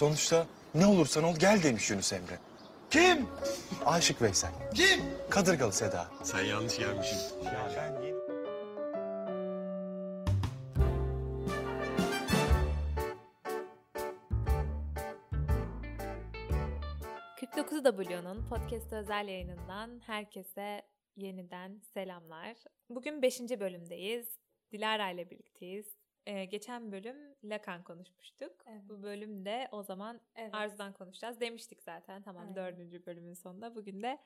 Sonuçta ne olursan ol gel demiş Yunus Emre. Kim? Aşık Veysel. Kim? Kadırgalı Seda. Sen yanlış gelmişsin. Ya ben yeni... 49 W'nun podcast özel yayınından herkese yeniden selamlar. Bugün 5. bölümdeyiz. Dilara ile birlikteyiz. Ee, geçen bölüm Lacan konuşmuştuk. Evet. Bu bölümde o zaman Evet. Arzu'dan konuşacağız. Demiştik zaten tamam Aynen. dördüncü bölümün sonunda. Bugün de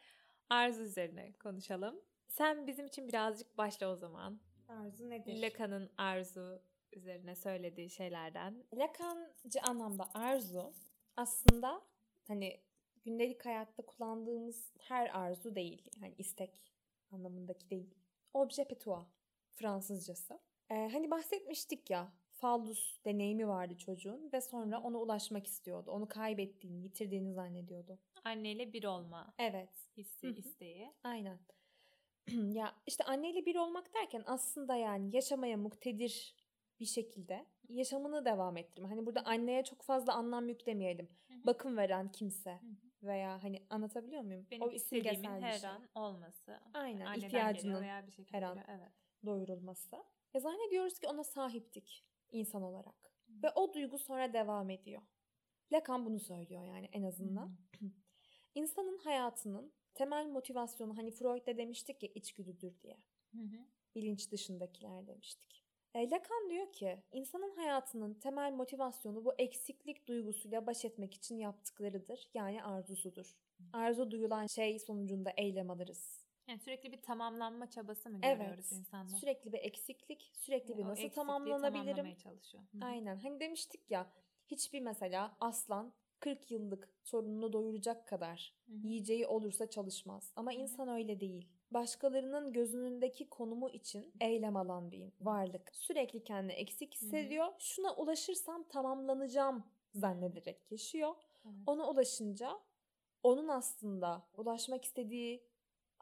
Arzu üzerine konuşalım. Sen bizim için birazcık başla o zaman. Arzu nedir? Lacan'ın Arzu üzerine söylediği şeylerden. Lacancı anlamda arzu aslında hani gündelik hayatta kullandığımız her arzu değil. Yani istek anlamındaki değil. Objet petua Fransızcası. Ee, hani bahsetmiştik ya fallus deneyimi vardı çocuğun ve sonra ona ulaşmak istiyordu. Onu kaybettiğini, yitirdiğini zannediyordu. Anneyle bir olma Evet. hissi, isteği. Aynen. ya işte anneyle bir olmak derken aslında yani yaşamaya muktedir bir şekilde yaşamını devam ettirme. Hani burada anneye çok fazla anlam yüklemeyelim. Bakım veren kimse veya hani anlatabiliyor muyum? Benim o istediğimin her şey. an olması. Aynen, Anneden ihtiyacının veya bir şekilde her an. Evet. doyurulması. E zannediyoruz ki ona sahiptik insan olarak. Ve o duygu sonra devam ediyor. Lacan bunu söylüyor yani en azından. İnsanın hayatının temel motivasyonu hani Freud da demiştik ya içgüdüdür diye. Hı hı. bilinç dışındakiler demiştik. E, Lacan diyor ki insanın hayatının temel motivasyonu bu eksiklik duygusuyla baş etmek için yaptıklarıdır. Yani arzusudur. Arzu duyulan şey sonucunda eylem alırız. Yani sürekli bir tamamlanma çabası mı Evet. görüyoruz insanda? Sürekli bir eksiklik, sürekli bir O nasıl tamamlanabilirim? çalışıyor. Hı hı. Aynen. Hani demiştik ya hiçbir mesela aslan 40 yıllık sorununu doyuracak kadar Hı hı. yiyeceği olursa çalışmaz. Ama Hı hı. insan öyle değil. Başkalarının gözünündeki konumu için eylem alan bir varlık. Sürekli kendini eksik hissediyor. Şuna ulaşırsam tamamlanacağım zannederek yaşıyor. Evet. Ona ulaşınca onun aslında ulaşmak istediği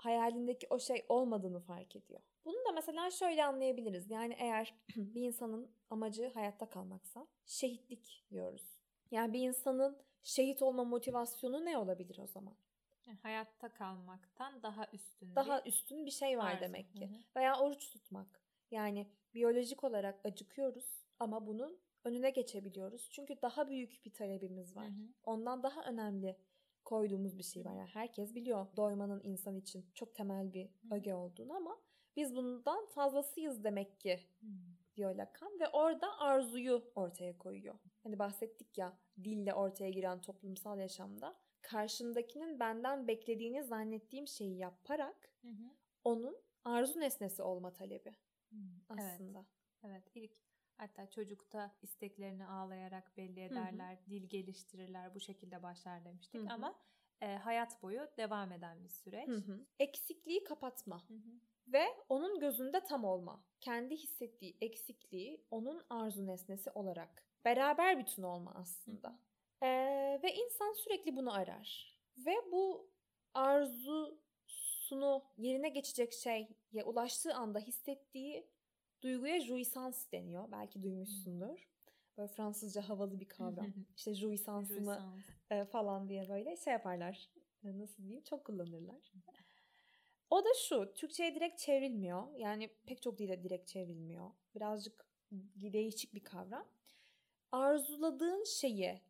hayalindeki o şey olmadığını fark ediyor. Bunu da mesela şöyle anlayabiliriz. Yani eğer bir insanın amacı hayatta kalmaksa şehitlik diyoruz. Yani bir insanın şehit olma motivasyonu ne olabilir o zaman? Yani hayatta kalmaktan daha üstün Daha bir üstün bir şey var arzu. demek ki. Hı hı. Veya oruç tutmak. Yani biyolojik olarak acıkıyoruz ama bunun önüne geçebiliyoruz. Çünkü daha büyük bir talebimiz var. Hı hı. Ondan daha önemli koyduğumuz bir şey var. Yani herkes biliyor doymanın insan için çok temel bir öge olduğunu ama biz bundan fazlasıyız demek ki diyor Lacan ve orada arzuyu ortaya koyuyor. Hani bahsettik ya dille ortaya giren toplumsal yaşamda karşındakinin benden beklediğini zannettiğim şeyi yaparak Hı hı. onun arzu nesnesi olma talebi Hı. aslında. Evet. Evet. İlk hatta çocukta isteklerini ağlayarak belli ederler, dil geliştirirler, bu şekilde başlar demiştik Hı hı. ama e, hayat boyu devam eden bir süreç. Hı hı. Eksikliği kapatma Hı hı. ve onun gözünde tam olma. Kendi hissettiği eksikliği onun arzu nesnesi olarak beraber bütün olma aslında. Ee, ve insan sürekli bunu arar. Ve bu arzusunu yerine geçecek şeye ulaştığı anda hissettiği duyguya jouissance deniyor. Belki duymuşsundur. Böyle Fransızca havalı bir kavram. İşte jouissance'ımı Jouissance. e, falan diye böyle şey yaparlar. E, Nasıl diyeyim? Çok kullanırlar. O da şu. Türkçe'ye direkt çevrilmiyor. Yani pek çok dile direkt çevrilmiyor. Birazcık değişik bir kavram. Arzuladığın şeyi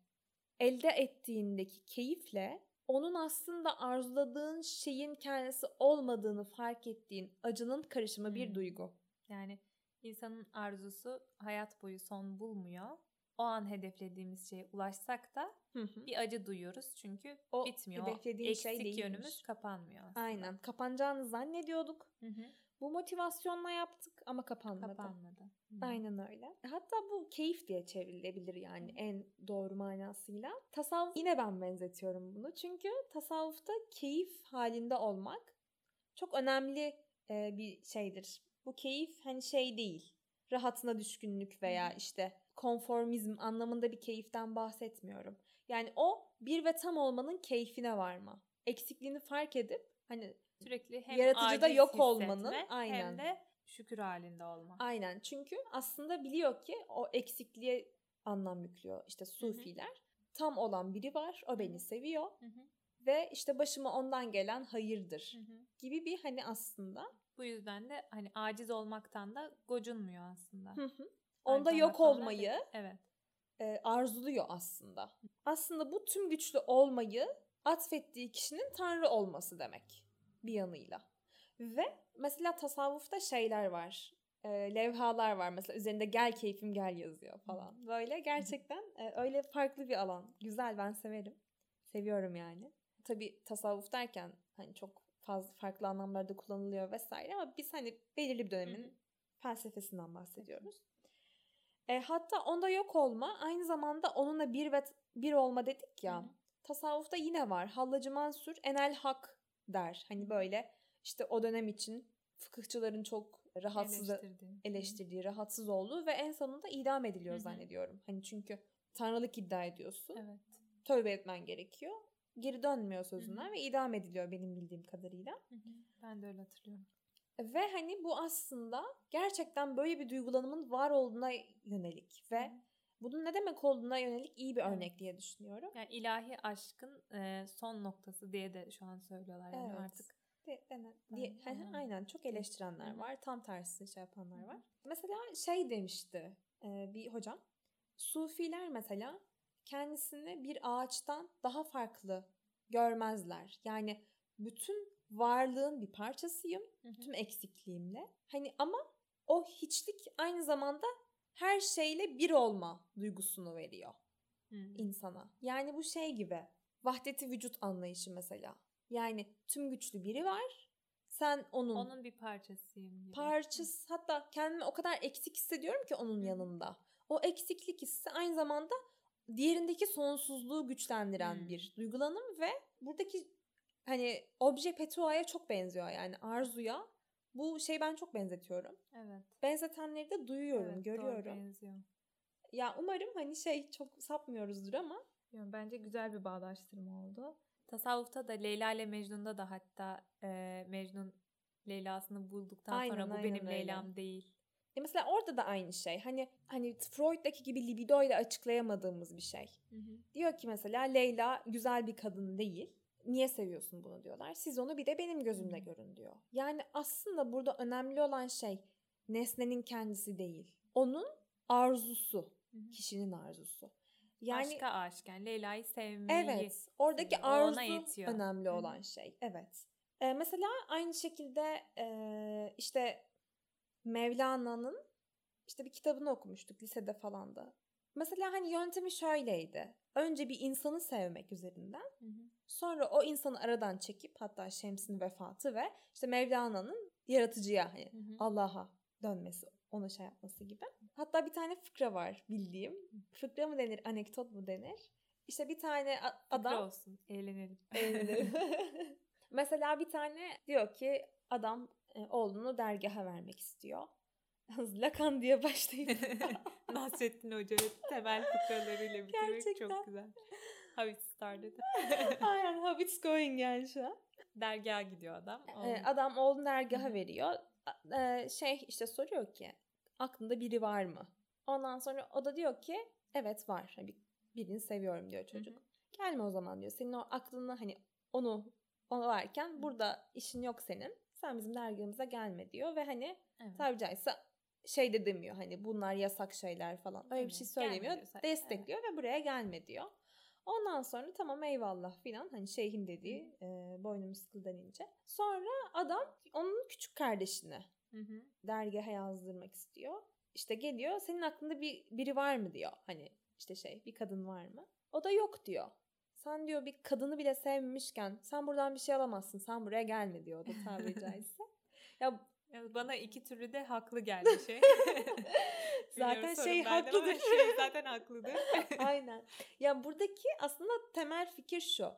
elde ettiğindeki keyifle onun aslında arzuladığın şeyin kendisi olmadığını fark ettiğin acının karışımı bir Hmm. duygu. Yani insanın arzusu hayat boyu son bulmuyor. O an hedeflediğimiz şeye ulaşsak da bir acı duyuyoruz çünkü O bitmiyor. hedeflediğin Eksik şey değilmiş. yönümüz kapanmıyor aslında. Aynen. Kapanacağını zannediyorduk. Hı hı. Bu motivasyonla yaptık ama kapanmadı. Kapanmadı. Hı. Aynen öyle. Hatta bu keyif diye çevrilebilir yani en doğru manasıyla. Tasavvuf yine ben benzetiyorum bunu. Çünkü tasavvufta keyif halinde olmak çok önemli bir şeydir. Bu keyif hani şey değil. Rahatına düşkünlük veya Hı. işte konformizm anlamında bir keyiften bahsetmiyorum. Yani o bir ve tam olmanın keyfine varma. Eksikliğini fark edip hani Sürekli hem Yaratıcıda yok olmanın, aynen. hem de şükür halinde olma. Aynen çünkü aslında biliyor ki o eksikliğe anlam yüklüyor işte sufiler. tam olan biri var. O beni hı. seviyor Hı hı, ve işte başıma ondan gelen hayırdır hı hı. gibi bir hani aslında Bu yüzden de hani aciz olmaktan da gocunmuyor aslında. hı hı, onda zamanda yok olmayı de- Evet. e, arzuluyor aslında. Aslında bu tüm güçlü olmayı atfettiği kişinin tanrı olması demek bir yanıyla. Ve mesela tasavvufta şeyler var. e, levhalar var mesela üzerinde gel keyfim gel yazıyor falan. Böyle gerçekten e, öyle farklı bir alan. Güzel ben severim. Seviyorum yani. Tabii tasavvuf derken hani çok fazla farklı anlamlarda kullanılıyor vesaire ama biz hani belirli bir dönemin Hı hı. felsefesinden bahsediyoruz. E, hatta onda yok olma aynı zamanda onunla bir ve bir olma dedik ya. Hı hı. Tasavvufta yine var. Hallacı Mansur enel hak der. Hani böyle işte o dönem için fıkıhçıların çok rahatsız Eleştirdiği. Eleştirdiği, rahatsız olduğu ve en sonunda idam ediliyor Hı hı. zannediyorum. Hani çünkü tanrılık iddia ediyorsun. Evet. Tövbe etmen gerekiyor. Geri dönmüyor sözünden Hı hı. ve idam ediliyor benim bildiğim kadarıyla. Hı hı. Ben de öyle hatırlıyorum. Ve hani bu aslında gerçekten böyle bir duygulanımın var olduğuna yönelik ve Hı hı. bunun ne demek olduğuna yönelik iyi bir örnek diye düşünüyorum. Yani ilahi aşkın e, son noktası diye de şu an söylüyorlar yani Evet. artık. De, dene- diye- Hı hı, anladım. aynen çok eleştirenler var. Tam tersi şey yapanlar var. Mesela şey demişti e, bir hocam. Sufiler mesela kendisini bir ağaçtan daha farklı görmezler. Yani bütün varlığın bir parçasıyım. Hı hı. Tüm eksikliğimle. Hani ama o hiçlik aynı zamanda her şeyle bir olma duygusunu veriyor Hı insana. Yani bu şey gibi. Vahdeti vücut anlayışı mesela. Yani tüm güçlü biri var. Sen onun, Onun bir parçasıyım gibi. parçası hatta kendimi o kadar eksik hissediyorum ki onun yanında. O eksiklik hissi aynı zamanda diğerindeki sonsuzluğu güçlendiren Hmm. bir duygulanım ve buradaki hani obje petua'ya çok benziyor yani arzuya. Bu şey ben çok benzetiyorum. Evet. Benzetenleri de duyuyorum, evet, doğru görüyorum. benziyor. Ya umarım hani şey çok sapmıyoruzdur ama Yani bence güzel bir bağdaştırma oldu. Tasavvufta da Leyla ile Mecnun'da da hatta e, Mecnun Leyla'sını bulduktan Aynen, sonra bu aynen benim öyle. Leyla'm değil. Ya mesela orada da aynı şey. Hani hani Freud'daki gibi libido ile açıklayamadığımız bir şey. Diyor ki mesela Leyla güzel bir kadın değil. Niye seviyorsun bunu diyorlar. Siz onu bir de benim gözümle görün diyor. Yani aslında burada önemli olan şey nesnenin kendisi değil. Onun arzusu, Hı hı. kişinin arzusu. Yani Aşka aşık yani Leyla'yı sevmeyi. Evet. Oradaki arzu önemli Hı hı. olan şey. Evet. Ee, mesela aynı şekilde e, işte Mevlana'nın işte bir kitabını okumuştuk lisede falan da. Mesela hani yöntemi şöyleydi. Önce bir insanı sevmek üzerinden. Hı hı. Sonra o insanı aradan çekip hatta Şems'in vefatı ve işte Mevlana'nın yaratıcıya hani. Allah'a dönmesi, ona şey yapması gibi. Hatta bir tane fıkra var bildiğim. Fıkra mı denir, anekdot mu denir? İşte bir tane Adam adam olsun. Eğlenelim. Eğlenelim. Mesela bir tane diyor ki adam oğlunu dergaha vermek istiyor. Lakan diye başlayıp Nasrettin Hoca'yı temel fıkralarıyla bitirmek Gerçekten. çok güzel. How it started. Aynen how it's going yani şu an. Dergaha gidiyor adam. Ee, Onun- adam oğlunu dergaha veriyor. E, şey işte soruyor ki aklında biri var mı? Ondan sonra o da diyor ki evet var. Hani bir- birini seviyorum diyor çocuk. Hı Gelme o zaman diyor. Senin o aklını hani onu onu varken burada işin yok senin. Sen bizim dergahımıza gelme diyor ve hani Evet. tabiri caizse şey de demiyor hani bunlar yasak şeyler falan. Öyle bir şey Evet, söylemiyor. Destekliyor ve buraya gelme diyor. Ondan sonra tamam eyvallah filan hani şeyhin dediği e, boynumuz kıldan ince. Sonra adam onun küçük kardeşini Hı hı. dergaha yazdırmak istiyor. İşte geliyor senin aklında bir biri var mı diyor. Hani işte şey bir kadın var mı? O da yok diyor. Sen diyor bir kadını bile sevmemişken sen buradan bir şey alamazsın. Sen buraya gelme diyor o da tabiri caizse. ya bana iki türlü de haklı geldi şey. Zaten şey haklıdır. Şey zaten haklıdır. Aynen. Ya buradaki aslında temel fikir şu.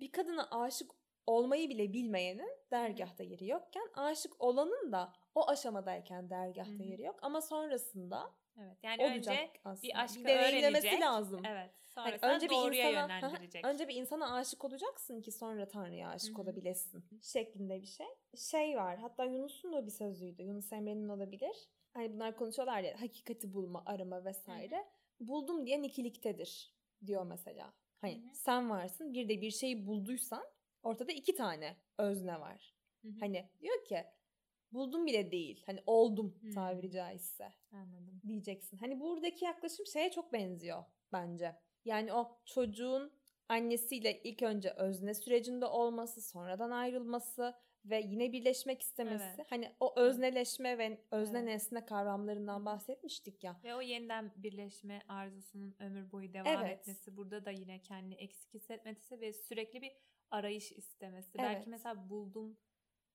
Bir kadına aşık olmayı bile bilmeyenin dergahta yeri yokken aşık olanın da o aşamadayken dergahta Hı hı. yeri yok. Ama sonrasında evet yani olacak önce aslında. bir aşkı öğrenecek. lazım. Evet. Hani Sonrasında önce bir doğruya insana, yönlendirecek. önce bir insana aşık olacaksın ki sonra Tanrı'ya aşık Hı hı. olabilesin şeklinde bir şey. Şey var hatta Yunus'un da bir sözüydü. Yunus Emre'nin olabilir. Hani bunlar konuşuyorlar ya hakikati bulma, arama vesaire. Buldum diyen ikiliktedir diyor mesela. Hani Hı hı. sen varsın bir de bir şeyi bulduysan ortada iki tane özne var. Hı hı. Hani diyor ki buldum bile değil. Hani oldum Hı. tabiri caizse Anladım. diyeceksin. Hani buradaki yaklaşım şeye çok benziyor bence. Yani o çocuğun annesiyle ilk önce özne sürecinde olması, sonradan ayrılması ve yine birleşmek istemesi. Evet. Hani o özneleşme ve özne Evet. nesne kavramlarından bahsetmiştik ya. Ve o yeniden birleşme arzusunun ömür boyu devam Evet. etmesi. Burada da yine kendini eksik hissetmesi ve sürekli bir arayış istemesi. Evet. Belki mesela buldum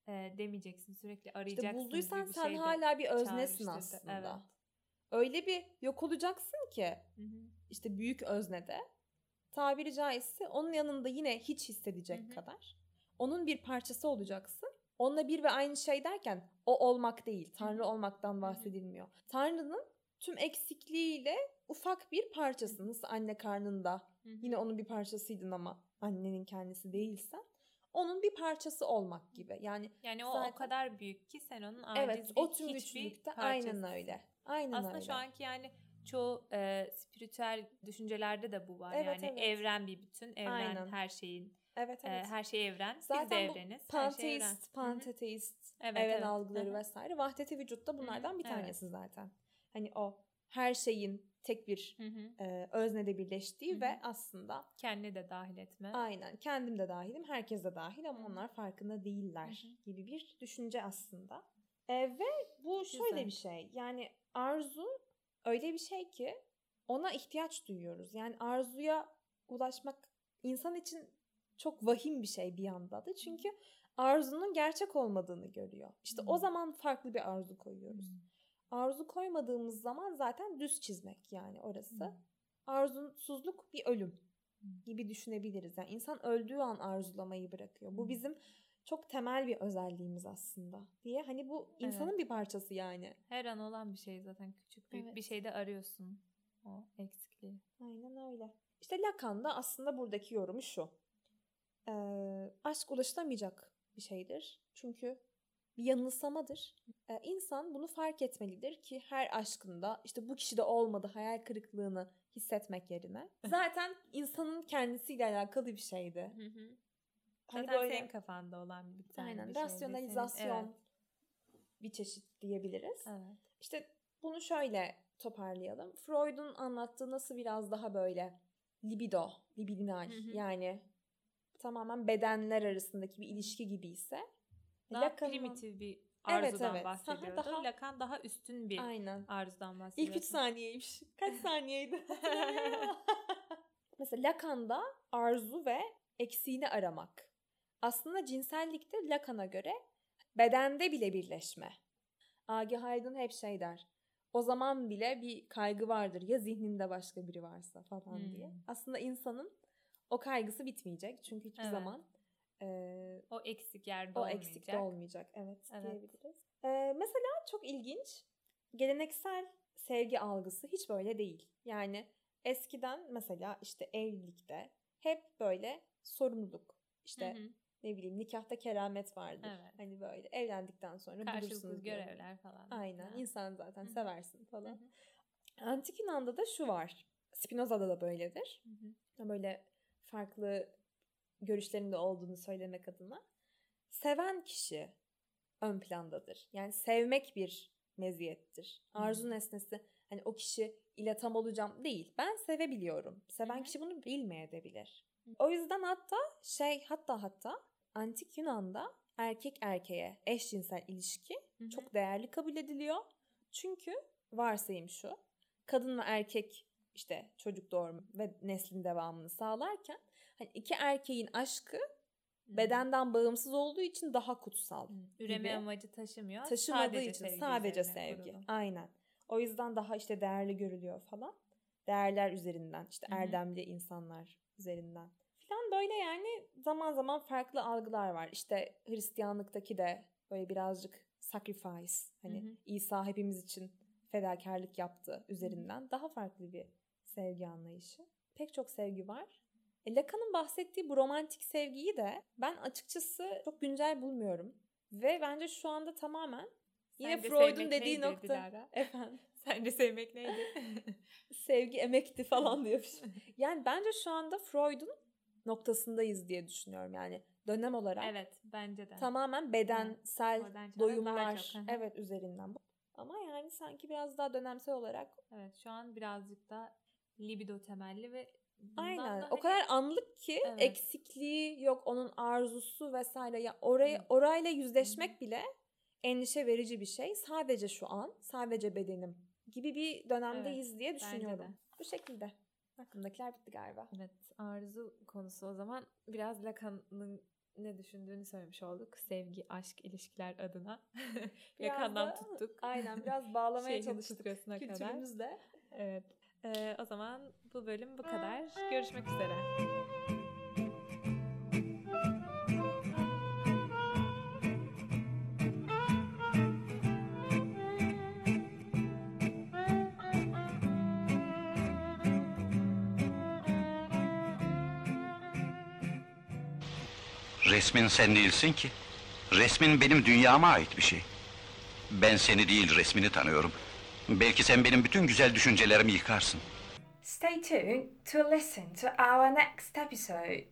e, demeyeceksin. Sürekli İşte arayacaksın bulduysan gibi sen şey hala bir öznesin aslında. Evet. Öyle bir yok olacaksın ki Hı hı. işte büyük öznede tabiri caizse onun yanında yine hiç hissedecek Hı hı. kadar onun bir parçası olacaksın. Onunla bir ve aynı şey derken o olmak değil, Tanrı olmaktan bahsedilmiyor. Tanrı'nın tüm eksikliğiyle ufak bir parçası. Nasıl anne karnında yine onun bir parçasıydın ama annenin kendisi değilsen onun bir parçası olmak gibi. Yani Yani o zaten- o kadar büyük ki sen onun aciz evet bir o tüm güçlülükte aynen öyle. Aynen Aslında öyle. şu anki yani çoğu e, spiritüel düşüncelerde de bu var. Evet, yani evet. evren bir bütün, evren Aynen. her şeyin, evet e, evet. her şey evren. Biz de Zaten evreniz. her şey evren. panteist, panteteist, Evet, evren evet. algıları Hı hı. vesaire. Vahdeti vücut da hı, bunlardan bir evet. tanesi zaten. Hani o her şeyin tek bir Hı hı. e, öznede birleştiği Hı hı. ve aslında Kendini de dahil etme. aynen kendim de dahilim, herkes de dahil ama Hı onlar farkında değiller Hı hı. gibi bir düşünce aslında. E, ve bu şöyle Güzel. bir şey. Yani arzu öyle bir şey ki ona ihtiyaç duyuyoruz. Yani arzuya ulaşmak insan için çok vahim bir şey bir yanda da. Çünkü arzunun gerçek olmadığını görüyor. İşte o Hı. zaman farklı bir arzu koyuyoruz. Arzu koymadığımız zaman zaten düz çizmek yani orası. Hı. Arzusuzluk bir ölüm Hı. gibi düşünebiliriz. Yani insan öldüğü an arzulamayı bırakıyor. Bu Hı. bizim çok temel bir özelliğimiz aslında diye. Hani bu insanın bir parçası yani. Her an olan bir şey zaten küçük büyük bir Evet. şeyde arıyorsun o eksikliği. Aynen öyle. İşte Lacan da aslında buradaki yorumu şu. Ee, aşk ulaşılamayacak bir şeydir. Çünkü bir yanılsamadır. Ee, insan bunu fark etmelidir ki her aşkında işte bu kişide olmadı hayal kırıklığını hissetmek yerine. Zaten insanın kendisiyle alakalı bir şeydi. Hı hı. Hani Zaten böyle senin kafanda olan bir tane aynen bir şeydi. rasyonalizasyon Senin- bir çeşit diyebiliriz. Evet. evet. İşte bunu şöyle toparlayalım. Freud'un anlattığı nasıl biraz daha böyle libido, libidinal Hı hı. yani tamamen bedenler arasındaki bir ilişki gibi ise Daha Lacan'ın- primitif bir Evet, arzudan evet. Aha, bahsediyordu. daha- Lacan daha üstün bir Aynen. arzudan bahsediyor. İlk üç saniyeymiş. Kaç saniyeydi? Mesela Lacan'da arzu ve eksiğini aramak. Aslında cinsellikte Lacan'a göre bedende bile birleşme. Agi Haydn hep şey der. O zaman bile bir kaygı vardır ya zihninde başka biri varsa falan Hmm. diye. Aslında insanın o kaygısı bitmeyecek. Çünkü hiçbir Evet. zaman eee, O eksik yerde o olmayacak. eksik de olmayacak. Evet, Evet. diyebiliriz. Ee, mesela çok ilginç. Geleneksel sevgi algısı hiç böyle değil. Yani eskiden mesela işte evlilikte hep böyle sorumluluk. işte Hı hı. ne bileyim nikahta keramet vardır. Evet. Hani böyle evlendikten sonra Karşılıklı görevler falan. Aynen. Ha. insan zaten Hı hı. seversin Hı falan. hı. Antik Yunan'da da şu var. Spinoza'da da böyledir. Hı hı. Böyle farklı görüşlerinde olduğunu söylemek adına. Seven kişi ön plandadır. Yani sevmek bir meziyettir. Arzu Hmm. nesnesi hani o kişi ile tam olacağım değil. Ben sevebiliyorum. Seven kişi bunu bilmeyebilir. O yüzden hatta şey hatta hatta antik Yunan'da erkek erkeğe eşcinsel ilişki çok değerli kabul ediliyor. Çünkü varsayım şu. Kadın ve erkek işte çocuk doğurma ve neslin devamını sağlarken hani iki erkeğin aşkı bedenden bağımsız olduğu için daha kutsal. Hı. Üreme gibi. amacı taşımıyor. Taşımadığı sadece için sevgi sadece sevgi. kurulu. Aynen. O yüzden daha işte değerli görülüyor falan. Değerler üzerinden işte Hı hı. erdemli insanlar üzerinden. Falan böyle yani zaman zaman farklı algılar var. İşte Hristiyanlıktaki de böyle birazcık sacrifice hani Hı hı. İsa hepimiz için fedakarlık yaptı üzerinden daha farklı bir sevgi anlayışı. Pek çok sevgi var. E, Lacan'ın bahsettiği bu romantik sevgiyi de ben açıkçası çok güncel bulmuyorum. Ve bence şu anda tamamen yine Sence Freud'un dediği neydir nokta. Dilara? Efendim. Sence sevmek neydi? Sevgi emekti falan diyormuş. Yani bence şu anda Freud'un noktasındayız diye düşünüyorum yani dönem olarak. evet bence de. Tamamen bedensel doyumlar evet üzerinden. Ama yani sanki biraz daha dönemsel olarak Evet şu an birazcık da libido temelli ve aynen o hani- kadar anlık ki Evet. eksikliği yok onun arzusu vesaire ya orayı Hı. orayla yüzleşmek bile endişe verici bir şey. Sadece şu an, sadece bedenim gibi bir dönemdeyiz diye bence de. düşünüyorum. Bu şekilde. Aklımdakiler bitti galiba. Evet arzu konusu o zaman biraz Lacan'ın ne düşündüğünü söylemiş olduk. Sevgi, aşk, ilişkiler adına. Lacan'dan da- tuttuk. Aynen biraz bağlamaya çalıştık kültürümüzle. Evet. Ee, o zaman bu bölüm bu kadar. Görüşmek üzere. Resmin sen değilsin ki. Resmin benim dünyama ait bir şey. Ben seni değil resmini tanıyorum. Belki sen benim bütün güzel düşüncelerimi yıkarsın. Stay tuned to listen to our next episode.